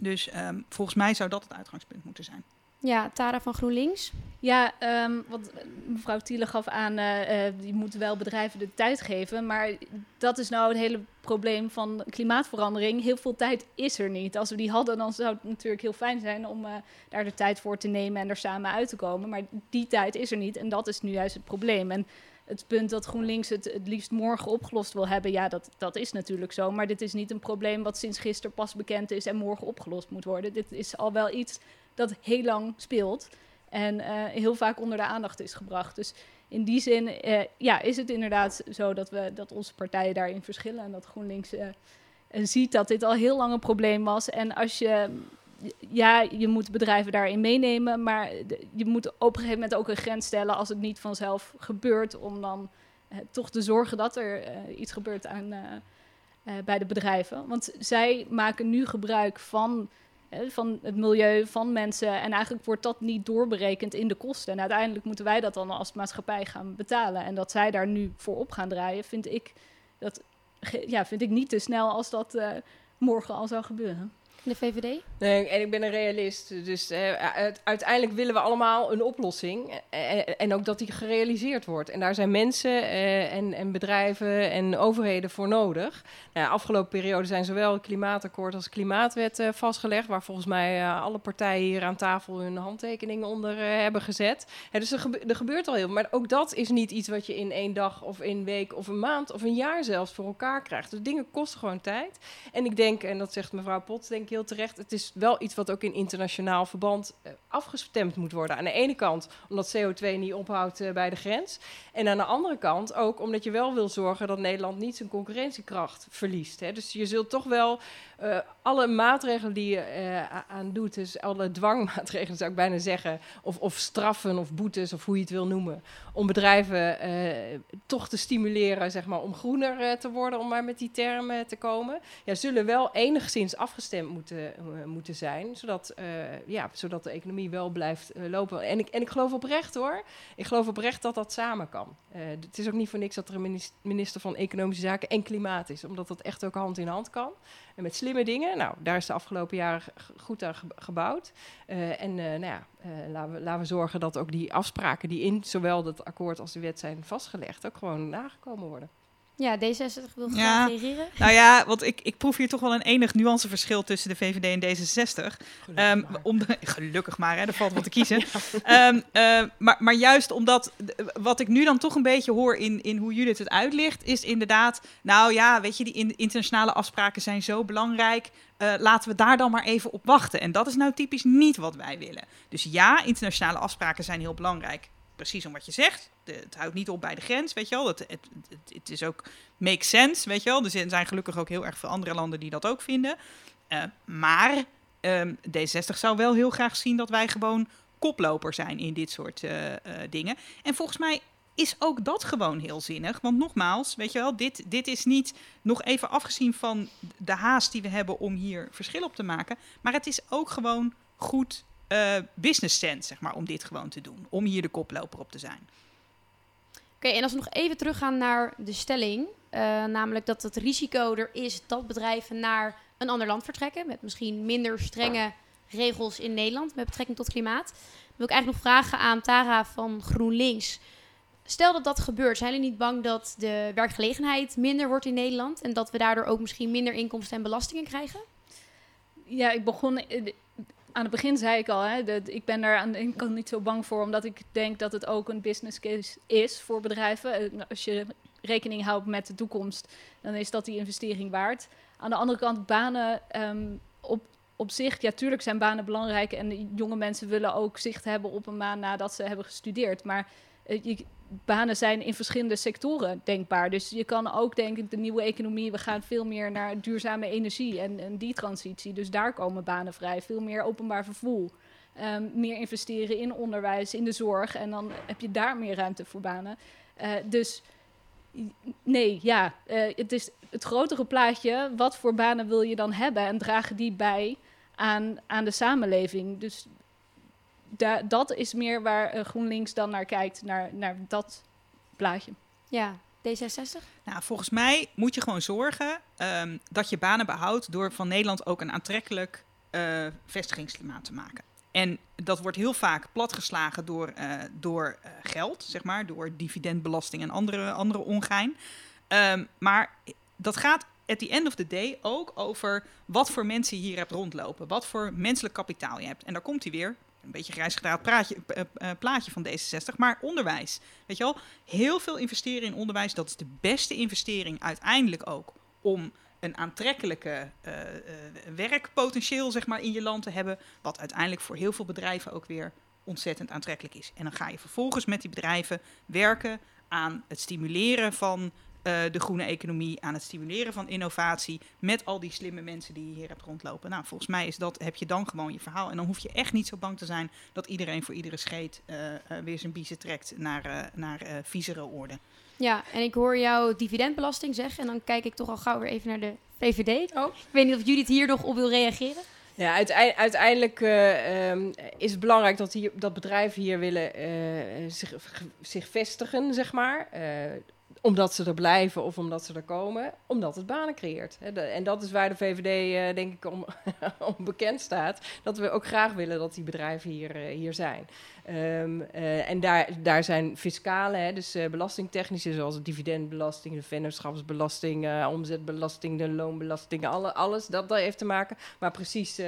Dus um, volgens mij zou dat het uitgangspunt moeten zijn. Ja, Tara van GroenLinks. Ja, um, wat mevrouw Thiele gaf aan, uh, uh, je moet wel bedrijven de tijd geven. Maar dat is nou het hele probleem van klimaatverandering. Heel veel tijd is er niet. Als we die hadden, dan zou het natuurlijk heel fijn zijn om uh, daar de tijd voor te nemen en er samen uit te komen. Maar die tijd is er niet en dat is nu juist het probleem. En het punt dat GroenLinks het het liefst morgen opgelost wil hebben, ja, dat, dat is natuurlijk zo. Maar dit is niet een probleem wat sinds gisteren pas bekend is en morgen opgelost moet worden. Dit is al wel iets dat heel lang speelt en uh, heel vaak onder de aandacht is gebracht. Dus in die zin uh, ja, is het inderdaad zo dat, we, dat onze partijen daarin verschillen en dat GroenLinks uh, ziet dat dit al heel lang een probleem was. En als je, ja, je moet bedrijven daarin meenemen, maar je moet op een gegeven moment ook een grens stellen als het niet vanzelf gebeurt, om dan toch te zorgen dat er iets gebeurt aan, bij de bedrijven. Want zij maken nu gebruik van van het milieu, van mensen. En eigenlijk wordt dat niet doorberekend in de kosten. En uiteindelijk moeten wij dat dan als maatschappij gaan betalen. En dat zij daar nu voor op gaan draaien, vind ik, dat, ja, vind ik niet te snel als dat uh, morgen al zou gebeuren de VVD? Nee, en ik ben een realist. Dus uh, uiteindelijk willen we allemaal een oplossing. En, en, ook dat die gerealiseerd wordt. En daar zijn mensen en, en, bedrijven en overheden voor nodig. Nou, afgelopen periode zijn zowel het klimaatakkoord als de klimaatwet vastgelegd. Waar volgens mij alle partijen hier aan tafel hun handtekeningen onder hebben gezet. dus er, gebe gebeurt al heel veel. Maar ook dat is niet iets wat je in één dag of in week of een maand of een jaar zelfs voor elkaar krijgt. Dus dingen kosten gewoon tijd. En ik denk, en dat zegt mevrouw Pot, denk heel terecht. Het is wel iets wat ook in internationaal verband uh, afgestemd moet worden. Aan de ene kant omdat CO2 niet ophoudt uh, bij de grens. En aan de andere kant ook omdat je wel wil zorgen dat Nederland niet zijn concurrentiekracht verliest. Dus je zult toch wel eh, alle maatregelen die je eh, aan doet, dus alle <laughs> dwangmaatregelen zou ik bijna zeggen, of, of straffen of boetes of hoe je het wil noemen, om bedrijven eh, toch te stimuleren, zeg maar, om groener te worden, om maar met die termen te komen, ja, zullen wel enigszins afgestemd moeten, moeten zijn, zodat, ja, zodat de economie wel blijft lopen. En ik, en ik geloof oprecht hoor, ik geloof oprecht dat dat samen kan. Het is ook niet voor niks dat er een minis- minister van Economische Zaken en Klimaat is, omdat dat echt ook hand in hand kan. En met slimme dingen, nou, daar is de afgelopen jaren goed aan ge- gebouwd. Eh, en eh, nou ja, eh, laten, we, laten we zorgen dat ook die afspraken die in zowel het akkoord als de wet zijn vastgelegd, ook gewoon nagekomen worden. Ja, D66 wil Ja. graag reageren. Nou ja, want ik, ik proef hier toch wel een enig nuanceverschil tussen de VVD en D66. Ehm, om de, <laughs> gelukkig maar, hè, er valt wat te <laughs> kiezen. Ehm, eh, maar, maar juist omdat, wat ik nu dan toch een beetje hoor in, in hoe Judith het uitlicht, is inderdaad, nou ja, weet je, die in- internationale afspraken zijn zo belangrijk. eh, laten we daar dan maar even op wachten. En dat is nou typisch niet wat wij willen. Dus ja, internationale afspraken zijn heel belangrijk. Precies om wat je zegt. Het houdt niet op bij de grens, weet je wel. Het, het, het, is ook makes sense, weet je wel. Er zijn gelukkig ook heel erg veel andere landen die dat ook vinden. Eh, maar ehm, D60 zou wel heel graag zien dat wij gewoon koploper zijn in dit soort eh, eh, dingen. En volgens mij is ook dat gewoon heel zinnig. Want nogmaals, weet je wel, dit, dit is niet nog even afgezien van de haast die we hebben om hier verschil op te maken. Maar het is ook gewoon goed business sense, zeg maar, om dit gewoon te doen. Om hier de koploper op te zijn. Oké, en als we nog even teruggaan naar de stelling, eh, namelijk dat het risico er is dat bedrijven naar een ander land vertrekken, met misschien minder strenge regels in Nederland met betrekking tot klimaat, wil ik eigenlijk nog vragen aan Tara van GroenLinks. Stel dat dat gebeurt, zijn jullie niet bang dat de werkgelegenheid minder wordt in Nederland en dat we daardoor ook misschien minder inkomsten en belastingen krijgen? Ja, ik begon. Aan het begin zei ik al, hè, dat ik ben daar aan de ene kant niet zo bang voor, omdat ik denk dat het ook een business case is voor bedrijven. Als je rekening houdt met de toekomst, dan is dat die investering waard. Aan de andere kant, banen ehm, op, op zich, ja, tuurlijk zijn banen belangrijk en jonge mensen willen ook zicht hebben op een baan nadat ze hebben gestudeerd. Maar eh, je, banen zijn in verschillende sectoren denkbaar. Dus je kan ook, denk ik, de nieuwe economie, we gaan veel meer naar duurzame energie en, die transitie. Dus daar komen banen vrij. Veel meer openbaar vervoer. Ehm, meer investeren in onderwijs, in de zorg. En dan heb je daar meer ruimte voor banen. Eh, dus nee, ja. eh, het is het grotere plaatje. Wat voor banen wil je dan hebben? En dragen die bij aan, aan de samenleving? Dus da- dat is meer waar eh, GroenLinks dan naar kijkt, naar, naar dat plaatje. Ja, D66? Nou, volgens mij moet je gewoon zorgen ehm, dat je banen behoudt door van Nederland ook een aantrekkelijk eh, vestigingsklimaat te maken. En dat wordt heel vaak platgeslagen door, eh, door geld, zeg maar, door dividendbelasting en andere, andere ongein. Ehm, maar dat gaat at the end of the day ook over wat voor mensen je hier hebt rondlopen. Wat voor menselijk kapitaal je hebt. En daar komt hij weer. Een beetje grijs gedraaid praatje, eh, eh, plaatje van D66. Maar onderwijs. Weet je wel? Heel veel investeren in onderwijs. Dat is de beste investering uiteindelijk ook. Om een aantrekkelijke eh, werkpotentieel zeg maar, in je land te hebben. Wat uiteindelijk voor heel veel bedrijven ook weer ontzettend aantrekkelijk is. En dan ga je vervolgens met die bedrijven werken aan het stimuleren van eh, de groene economie, aan het stimuleren van innovatie, met al die slimme mensen die je hier hebt rondlopen. Nou, volgens mij is dat, heb je dan gewoon je verhaal. En dan hoef je echt niet zo bang te zijn dat iedereen voor iedere scheet eh, eh, weer zijn biezen trekt naar, eh naar eh, viezere orde. Ja, en ik hoor jou dividendbelasting zeggen. En dan kijk ik toch al gauw weer even naar de VVD. Oh. Ik weet niet of Judith hier nog op wil reageren. Ja, uitei- uiteindelijk eh, ehm, is het belangrijk dat, hier, dat bedrijven hier willen eh, zich, zich vestigen, zeg maar. Eh, omdat ze er blijven of omdat ze er komen. Omdat het banen creëert. En dat is waar de VVD, eh, denk ik, om, <laughs> om bekend staat. Dat we ook graag willen dat die bedrijven hier, eh, hier zijn. Ehm, eh, en daar, daar zijn fiscale, hè, dus eh, belastingtechnische, zoals de dividendbelasting, de vennootschapsbelasting, eh, omzetbelasting, de loonbelasting, alle, alles dat, dat heeft te maken. Maar precies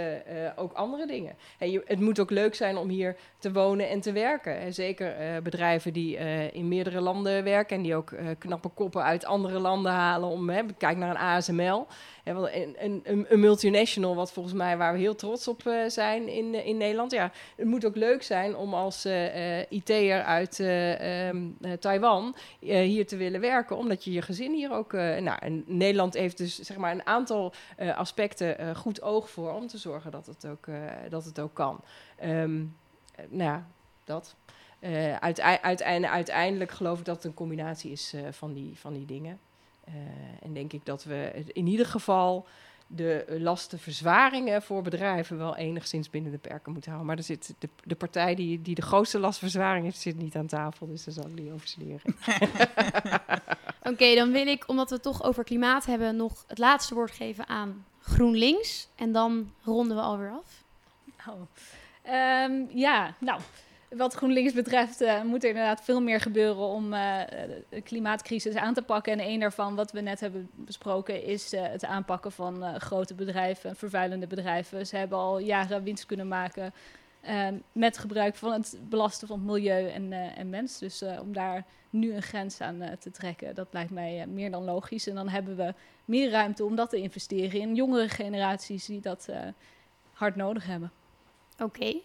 ook andere dingen. En je, het moet ook leuk zijn om hier te wonen en te werken. En zeker bedrijven die in meerdere landen werken en die ook knappe koppen uit andere landen halen. Om, hè, kijk naar een ASML. Een, een, een, multinational, wat volgens mij waar we heel trots op eh, zijn in, eh, in Nederland. Ja, het moet ook leuk zijn om als eh IT'er uit eh, ehm, eh, Taiwan hier te willen werken. Omdat je je gezin hier ook... nou, Nederland heeft dus zeg maar een aantal aspecten goed oog voor... om te zorgen dat het ook, dat het ook kan. Ehm, eh, nou ja, dat. Uitei- uiteinde- uiteindelijk geloof ik dat het een combinatie is van, die, van die dingen. Eh, en denk ik dat we in ieder geval de lastenverzwaringen voor bedrijven wel enigszins binnen de perken moeten houden. Maar er zit de, de partij die, die de grootste lastverzwaring heeft, zit niet aan tafel. Dus daar zal ik niet over studeren. <laughs> Oké, dan wil ik, omdat we het toch over klimaat hebben, nog het laatste woord geven aan GroenLinks. En dan ronden we alweer af. Oh. Ehm, ja, nou, wat GroenLinks betreft eh, moet er inderdaad veel meer gebeuren om eh, de klimaatcrisis aan te pakken. En een daarvan, wat we net hebben besproken, is eh, het aanpakken van grote bedrijven, vervuilende bedrijven. Ze hebben al jaren winst kunnen maken ehm, met gebruik van het belasten van het milieu en, en mens. Dus om daar nu een grens aan te trekken, dat lijkt mij meer dan logisch. En dan hebben we meer ruimte om dat te investeren in jongere generaties die dat hard nodig hebben. Oké.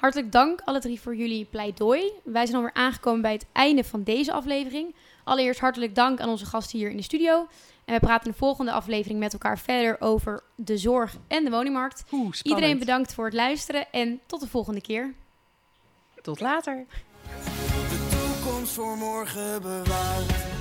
Hartelijk dank alle drie voor jullie pleidooi. Wij zijn alweer aangekomen bij het einde van deze aflevering. Allereerst hartelijk dank aan onze gasten hier in de studio. En we praten in de volgende aflevering met elkaar verder over de zorg en de woningmarkt. Oeh. Iedereen bedankt voor het luisteren en tot de volgende keer. Tot later. De toekomst voor morgen bewaard.